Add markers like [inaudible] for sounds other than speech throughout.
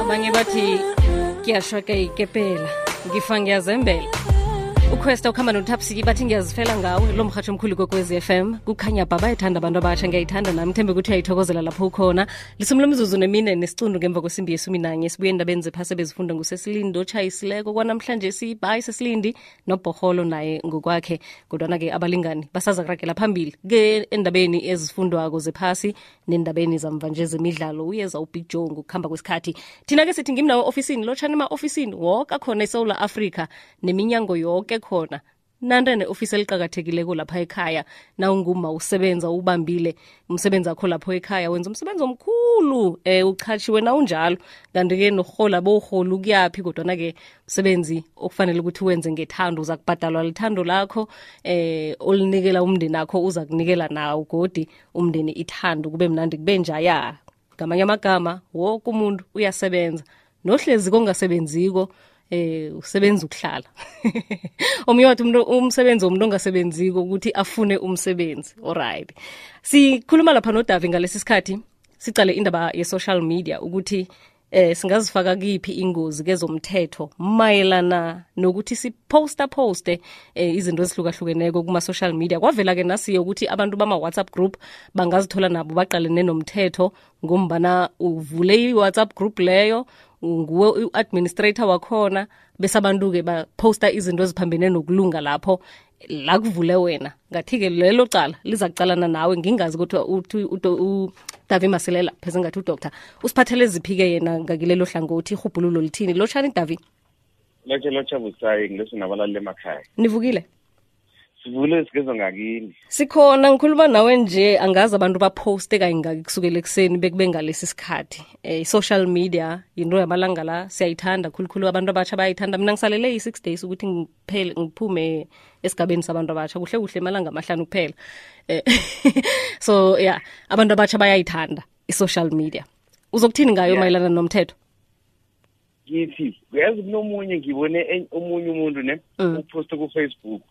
abanye bathi kuyashweka ikepela ngifa uquesta ukuhamba nothapsiki bathi ngiyazifela ngawe lo mhatsho omkhulu kokwezi FM kukhanya baba bayayithanda abantu abatsha ngiyayithanda nami. Thembe ukuthi uyayithokozela lapho ukhona. Lisumi lomzuzu nemine nesicundu ngemva kwesimbi yesumi nanye sibuye endabeni zephasi bezifunda ngusesilindi otshayisileko kwanamhlanje siyibhayi sesilindi nobhoholo naye ngokwakhe. Kodwana-ke abalingani basaza kuragela phambili ke endabeni ezifundwako zephasi nendabeni zamva nje zemidlalo. Uyeza ubig joe ngokuhamba kwesikhathi. Thina-ke sithi ngimnawo ofisini lotshani ema-ofisini woke akhona esewula afrika neminyango yoke khona. Nante ne-ofisi eliqakathekileko lapha ekhaya nawunguma usebenza ubambile umsebenzi akho lapho ekhaya wenza umsebenzi omkhulu eh uchatshiwe na unjalo kanti-ke norhola bowurhola ukuyaphi kodwana-ke umsebenzi okufanele ukuthi wenze ngethando uza kubhadalwa lithando lakho eh olinikela umndeni akho uza kunikela nawo godi umndeni ithando. Kube mnandi kube njaya. Ngamanye amagama woke umuntu uyasebenza nohlezi kongasebenziko eh usebenza ukuhlala. [laughs] Omunye wathi umuntu umsebenzi womuntu ongasebenziko ukuthi afune umsebenzi alright. Sikhuluma lapha nodavi ngalesi sikhathi sicale indaba ye-social media ukuthi eh singazifaka kiphi ingozi kezomthetho mayelana nokuthi siposta poste eh, izinto ezihlukahlukeneko kuma-social media. Kwavela-ke nasiye ukuthi abantu bama-whatsapp group bangazithola nabo baqalene nomthetho ngombana uvule i-whatsapp group leyo nguwe u-administrator wakhona bese abantu-ke baphosta izinto eziphambene nokulunga lapho. La kuvule wena. Ngathi-ke lelo cala liza kucalana nawe. Ngingazi ukuthi udavi masilela pheze ngathi udoktor usiphathele ziphi-ke yena ngakilelo hlangothi ihubhululo lithini? Lotshani davi. Lotshe lotsha busayi ngilesi nabalali emakhaya. Nivukile sivule sigezwa ngakini. Sikhona ngikhuluma nawe nje angazi abantu baphoste kayingaki kusukela ekuseni bekube ngalesi sikhathi. Um i-social media yinto yamalanga la siyayithanda khulukhulu. Abantu abatsha bayayithanda. Mina ngisalele i-six days ukuthi ngiphele ngiphume esigabeni sabantu abatsha kuhle kuhle emalanga amahlanu kuphela. Um [laughs] so yeah, abantu abatsha bayayithanda i-social media. Uzokuthini ngayo Yeah. mayelana nomthetho? Ngithi uyazi kunomunye ngibone omunye umuntu ne Mm. uphoste ku-facebook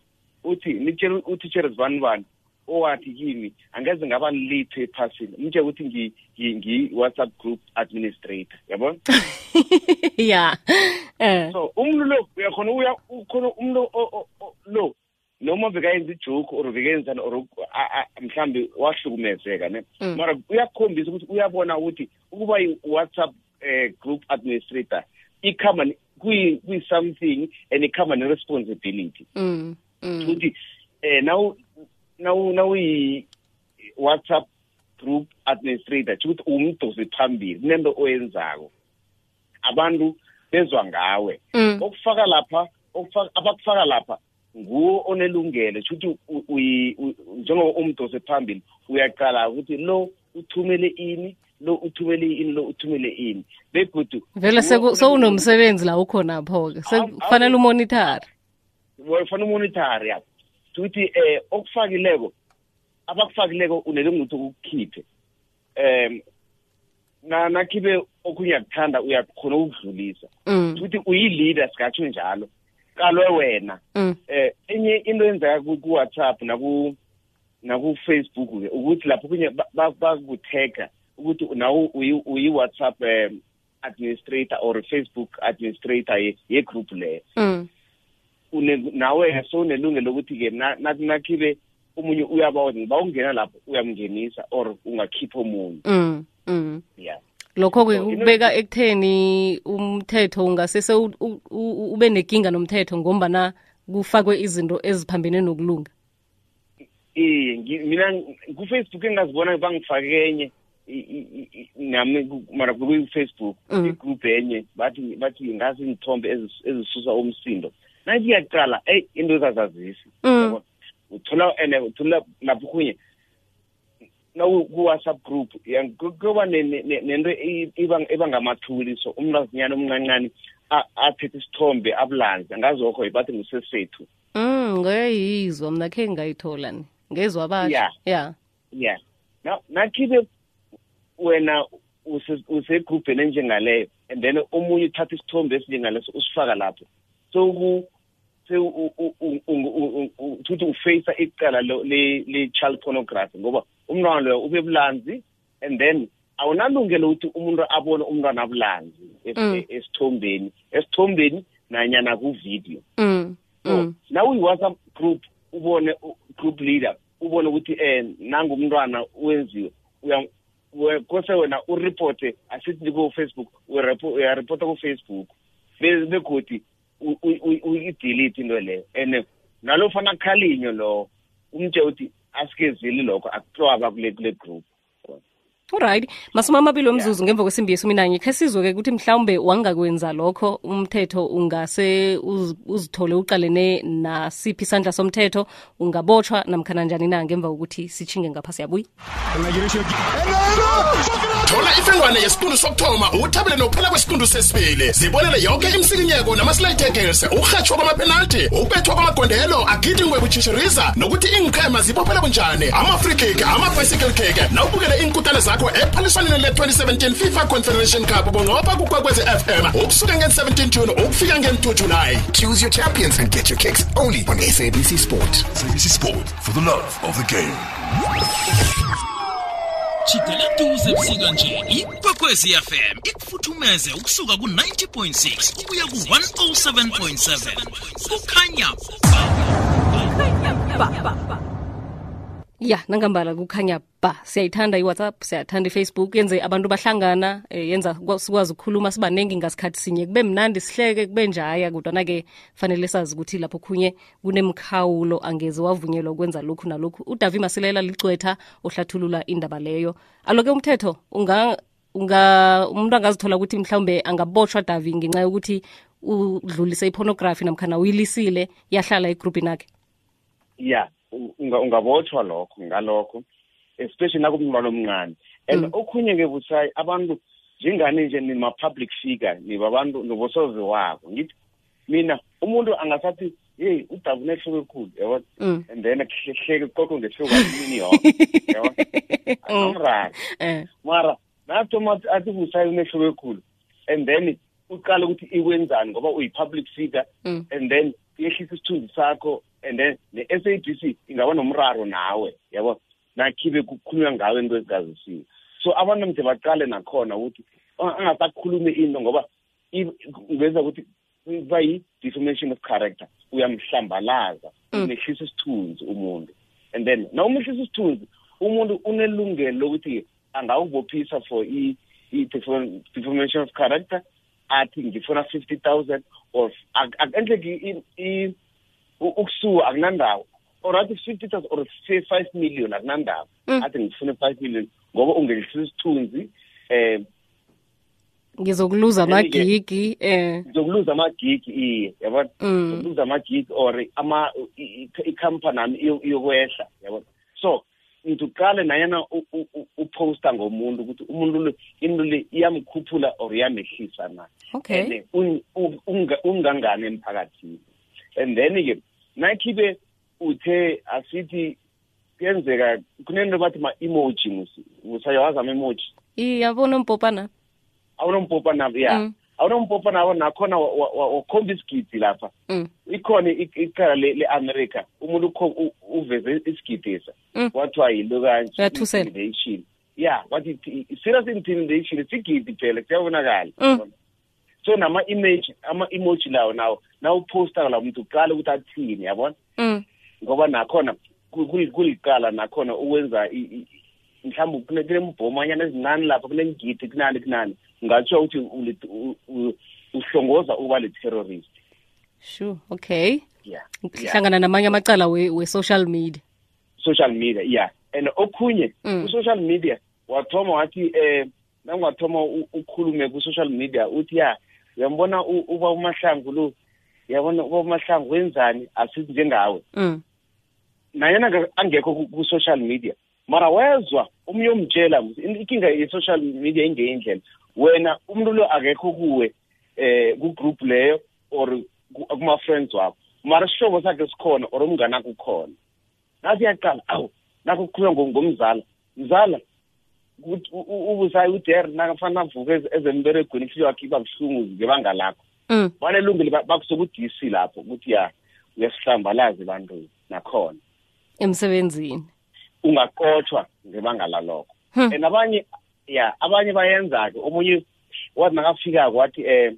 uthi nitshele utitshere zibani bani owathi kimi angeze ngaba litho ephasini. Mtshele ukuthi ngi- ngi- ngi-whatsapp group administrator yabona [laughs] ya. Eh. So umuntu lo uyakhona uya ukhona umuntu o- o- o- lo noma bekayenza ijoke or bekenzani or a- a- mhlambe wahlukumezeka ne? Mm. mara uyakhombisa ukuthi uyabona ukuthi ukuba i-whatsapp eh, group administrator ikhamba ne- kuyi- kuyi-something and ikhamba ne-responsibility. Mm, mm. Ukuthi eh nawu nawu nawuyi-whatsapp group administrator ukuthi umdosi phambili kunento oyenzako. Abantu bezwa ngawe. Mm. okufaka lapha abakufaka lapha nguwo onelungelo. Ukuthi njengoba umdosi phambili uyaqala ukuthi lo uthumele ini lo uthumele ini lo uthumele ini. Begodu vele sewunomsebenzi la ukhonapho-ke Awu- sekufanele umonitare wafana umonitari ya ukuthi eh okufakileko abakufakileko unelunguthi ukukhiphe. Em na nakhibe okunye akuthanda uyakhona ukudlulisa Mm, ukuthi uyi-leader singatsho njalo kalwe wena. Mm, eh enye into yenzeka ku- ku-whatsapp naku naku-facebook ke ukuthi lapho kunye ba- ba- bakutega ukuthi nawe uyi- uyi-whatsapp um administrator or facebook administrator ye- ye-group leyo mm. une- nawe sowunelungelo lokuthi-ke nakhibe omunye uyabona bawungena lapho uyamngenisa or ungakhipha omunye Mm, mm. lokho-ke So, into- kubeka ekutheni umthetho ungasese ube nenkinga nomthetho ngombana kufakwe izinto eziphambene nokulunga ngi- mina ku-facebook engazibona bangifake enye nami ku- mara ku-facebook Mm. igroup enye bathi bathi ngazi izithombe ezis- ezisusa umsindo nathi iyaqala eyi into ezazazisi Mm. uthola and uthola lapho kunye naku-whatsapp group ya- ku- kuba ne- ne- ne- nento i- iba- ebangamathuli so umntazinyana omncancane a- athethe isithombe abulanze. Angazokho bathi ngusesethu Mm, ngayizwa mina khe ngayithola ni. Ngezwa basho Yeah. ya. Yeah na nakhibe wena use- usegrupheni enjengaleyo and then omunye uthatha isithombe esinjengaleso usifaka lapho. So ku se ukuthi ufacea icala le-child pornography ngoba umntwana loyo ube bulanzi and then awunalungelo ukuthi umuntu abone umntwana abulanzi es- Mm. esithombeni. Esithombeni nanyana ku-video. Mm so mm. na uyi-whatsapp group ubone group leader ubone ukuthi um nangumntwana wenziwe kose wena uripote asithi ku-facebook uyarepo- uyaripota ku-facebook. Be- begodi u- u- u- uyi-delete into leyo and nalo fana kukhalinywe lo umtshe uthi asikezeli lokho akuhlwaba kule kule group. Alright, masumi amabili wemzuzu ngemva kwesimbi yesumi nanye khe sizwe-ke ukuthi mhlawumbe wangakwenza lokho umthetho ungase uz- uzithole uqalene nasiphi isandla somthetho ungabotshwa namkhana njani na ngemva kokuthi sitshinge ngapha siyabuya thola ifengwane yesiqundu sokuthoma uthabele nokuphela kwesiqundu sesibili. Zibonele yonke imsikinyeko namaslaytekels urhatshwa kwamapenalti ukubethwa kwamagondelo agidingwe butshishiriza nokuthi iinqhema zibophele bunjani. Ama-free kick ama-bicycle kick nawubukele iinkutane zakho ephaliswaneni le-2017 fifa confederation cup bunqopha kukwekwezi fm ukusuka nge-17 june ukufika nge-2 july Choose your champions and get your kicks only on SABC Sport. SABC Sport for the love of the game. chidela duze busika nje ikwekwezi fm ikufuthumeze ukusuka ku-90.6 ukuya ku-107.7 kukhanya ya nangambala kukhanya ba. Siyayithanda i-whatsapp siyathanda i-facebook yenze abantu bahlangana eh, yenza sikwazi ukukhuluma sibaningi ngasikhathi sinye. Kube mnandi sihleke kube njaya kodwana-ke fanele sazi ukuthi lapho khunye kunemkhawulo angeze wavunyelwa ukwenza lokhu nalokhu. Udavi masilela licwetha ohlathulula indaba leyo. Aloke umthetho unga unga umuntu angazithola ukuthi mhlawumbe angabotshwa davi ngenxa yokuthi udlulise ipornography namkhana uyilisile yahlala egrupini akhe ya. unga- ungabotshwa lokho ngalokho especially nakumntwana omncane. And okhunye-ke busayi abantu njengani nje nima-public figure nibabantu nobosoze wabo. Ngithi mina umuntu angasathi yeyi udabune nehloko ekhulu yabona Mm. and then kuhleke kuqoqo ngehloko imini yonke mara nathoma athi busayi unehloko ekhulu and then uqala ukuthi ikwenzani ngoba uyi-public figure Mm. and then yehlisa isithunzi sakho and then ne-s a b c ingaba nomraro nawe yabo? Nakhibe kukhulunywa ngawe into ezingazisiwe so abantu mde baqale nakhona ukuthi a- angasakhulume into ngoba kungeza ukuthi kuba yi-defamation of character uyamhlambalaza Mm. umehlisa isithunzi umuntu. And then na umehlisa isithunzi umuntu unelungelo lokuthi angawubophisa for i-defamation of character athi ngifuna fifty thousand or endleki ukusuka akunandawo. Or athi fifty thousand or say five million akunandawo. Mm. athi ngifune five million ngoba ungehlisa isithunzi um ngizokuluza amagigi eh. ngizokuluza amagigi iye yabona Mm. ngizokuluza amagigi or ama i- i- ikhampani ami iyo- iyokwehla yabona so ngiqale nayena uposta ngomuntu ukuthi umuntu lo into le iyamkhuphula or iyamehlisa na. Okay. Ungangani emphakathini. And then-ke nakhibe uthe asithi kuyenzeka kunento bathi ma-emoji musi usayawazi ama-emoji iyabona umpopana? Awunompopa nabo ya. Mm. awunompopa nabo nakhona wa- wa- wa- wakhomba isigidi lapha. Mm. Ikhona i- icala le- le-america umuntu uveze isigidisa Mm. kwathiwa yilo Uyathusela. intimidation. Ya wathi serious intimidation isigidi phela kuyabonakala. Mm. So nama-image ama-emoji lawo nawo nawuposta la muntu uqale ukuthi athini yabona? Mm. Ngoba nakhona ku- kul- kulicala nakhona ukwenza mhlawumbe kune- kunembhomanyana ezincane lapha kunengidi kunani kunani. Ungatsho ukuthi uhlongoza uba le-terrorist. Sure okay. Yeah hlangana namanye amacala we- we-social media. Social media yeah. And okhunye Mm. ku-social media wathoma wathi um nangathoma u- ukhulume ku-social media uthi ya uyambona u- uba umahlangu lo? Yabona uba umahlangu wenzani? Asithi njengawe. Mm. Nayena ke angekho ku- ku-social media mara wezwa umnye umtshela inkinga ye-social media ingeyindlela. Wena umuntu lo akekho kuwe eh ku-group leyo or ku- kuma-friends wakho. Mara isihlobo sakhe sikhona or umngane akho ukhona. Nathi iyaqala awu nakho kukhulunywa ngo- ngomzala. Mzala ukuthi u- u- ubusayi uder nakafana avuke eze- ezemberegweni ihliziyo yakhe iba buhlungu ngebanga lakho. Mm. Banelungile ba- bakusoka udisi lapho ukuthi ya uyasihlambalazi bantwini nakhona. Emsebenzini. Ungaqotshwa ngebanga lalokho. Hmm. and abanye ya abanye bayenza-ke. Omunye wathi nakafikako wathi um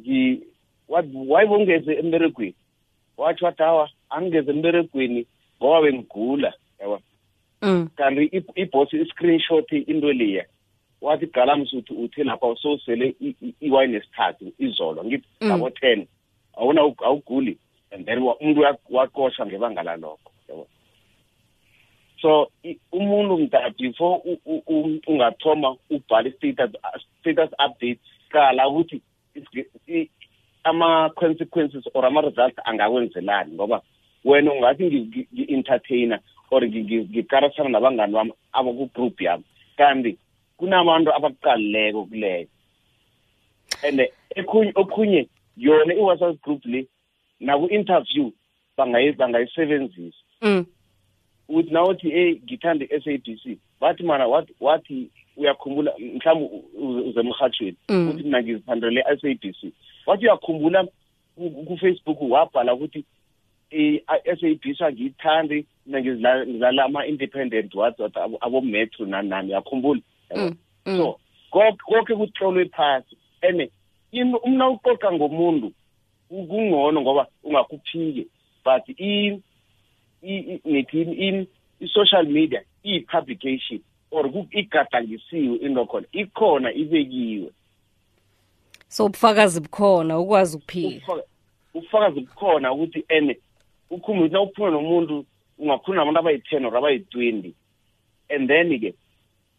ngi wathi wayibongeze emberegweni. Wathi wathi hawa angingeze emberegweni ngoba bengigula. Yabo. mm kanti i- ibhosi i-screenshot into leya wathi galamsuthi uthi lapha sowusele i- i- iwayini esithathu izolo. Ngithi Mm. ngabo ten. Awuna awuguli and then wa- umuntu uya- waqosha ngebanga lalokho. Yabo. So i- umuntu mda before u- u- u- ungathoma ubhale status status update qala ukuthi is- i- ama-consequences or ama-results angakwenzelani ngoba wena ungathi ngi- ngi- ngi-entertainer. Or ngi- ngi- ngikarisana nabangani bami abakugroup yami kanti kunabantu abakuqalileko kuleyo and ekhunye okhunye yona i-whatsapp group le naku-interview bangayi- bangayisebenzisa. Mm. Uthi nawuthi hey ngithanda i-s a b c bathi mana wathi wathi uyakhumbula mhlawumbe uze emrhatshweni Mm. uthi mina ngizithandele i-s a b c. Wathi uyakhumbula ku- ku-facebook wabhala ukuthi i-s a b c angiyithandi mina ngizila- ngizala ama-independent wathi wathi abo- abo-metro nani nani uyakhumbula? Mm mm. so konke konke kutlolwe phasi. And in- umna uqoqa ngomuntu ku- kungcono ngoba ungakuphike but i- i- i- nithini in i-social media iyi-publication or ku- igadangisiwe into khona ikhona ibekiwe. So ubufakazi bukhona ukwazi ukuphila. Ubufaka- ubufakazi bukhona ukuthi and ukhumbule na uphuma nomuntu ungakhuluma nabantu abayi-ten or abayi-twenty. And then-ke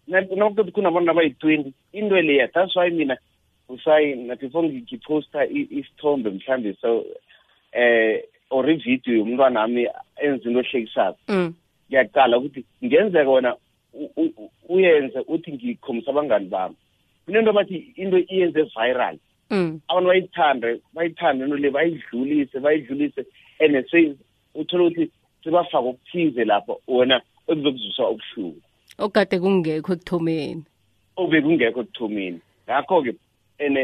nakuthi kunabantu abayi-twenty into leya that's why mina usayi nathi before ngiphosta isithombe mhlawumbe so eh or ividiyo yomntwana wami enza into ehlekisako mm. Ngiyaqala ukuthi ngenzeka wona uyenze uthi ngikhombisa abangani bami. Kunento bathi into iyenze viral. Mm. Abantu bayithande bayithande into le bayidlulise bayidlulise and uthole ukuthi sebafaka okuthize lapho wena ekuzokuzwisa ubuhlungu. Okade kungekho ekuthomeni. Obekungekho ekuthomeni. Ngakho-ke and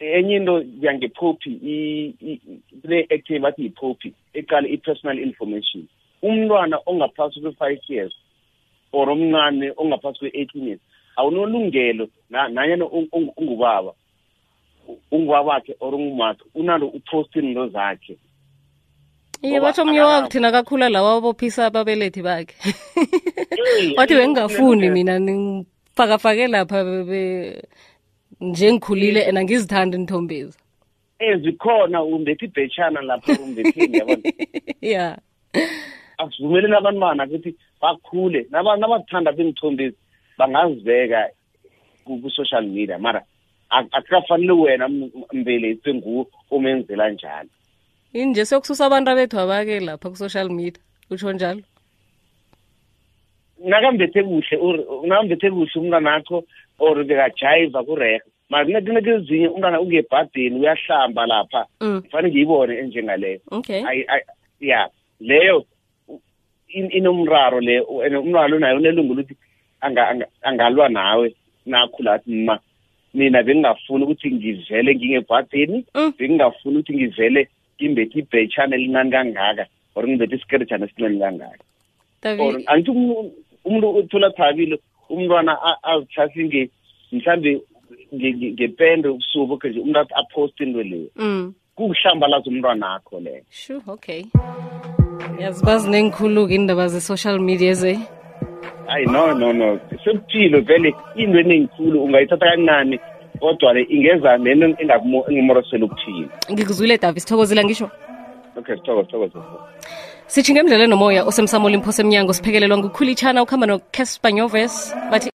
enye into yangephophi kule-active bathi yiphophi eqale i-personal information. Umntwana ongaphasi kwe-five years or omncane ongaphasi kwe-eighteen years awunolungelo na- nanyana ung- ung- ungubaba ungubabakhe or ungumakhe unalo uphoste into zakhe. Iye batsho omnye akanawo- wabo thina kakhula lawa abophisa ababelethi bakhe. [laughs] Wathi bengingafuni mina ngifakafake lapha nje ngikhulile and angizithandi nithombezi. Eh zikhona umbethe ibhetshana lapho umbetheni yabona? [laughs] Ya. Akuvumeleni abantwana ukuthi bakhule. Naba- nabathanda bengithombezi bangazibeka ku- ku-social media. Mara ak- akukafanele wena mbelethi nguwo omenzela njalo. Inje siyokususa abantu abethu abake lapha ku-social media? Utsho njalo nakambethe kuhle or- nakambethe kuhle umntwana akho or bekajayiva kurehe mara kunekezinye umntwana ungebhadeni uyahlamba lapha Mm. kufanele ngiyibone enjengaleyo ya leyo inomraro le umraro nayo unelungu anga- angalwa nawe nakhula athi ma. Mina bengingafuni ukuthi ngivele ngingebhadeni Mm. bengingafuni ukuthi ngivele ngimbethe ibhetshana elincane kangaka or ngimbethe isikeretshana esincane kangaka or angithi umuntu- uthola thabile umntwana a- azithasi nge mhlambe nge- nge- ngepende ubusuku ke nje umuntu athi aphoste into leyo mm. Kukuhlambalaza umntwana akho leyo sure okay. Yazi bazinengikhulu-ke indaba ze-social media ze. Hayi no no no. Sekuphilo vele into enengikhulu ungayithatha kancane kodwa le ingeza nento engimorosele ukuthina ngikuzwile davi. Sithokozile ngisho? Okay sithokoze sithokoze. Sithi emdlalweni nomoya osemsamolimphose emnyango siphekelelwa ngukhulitshana ukuhamba nocasper nyoves bathi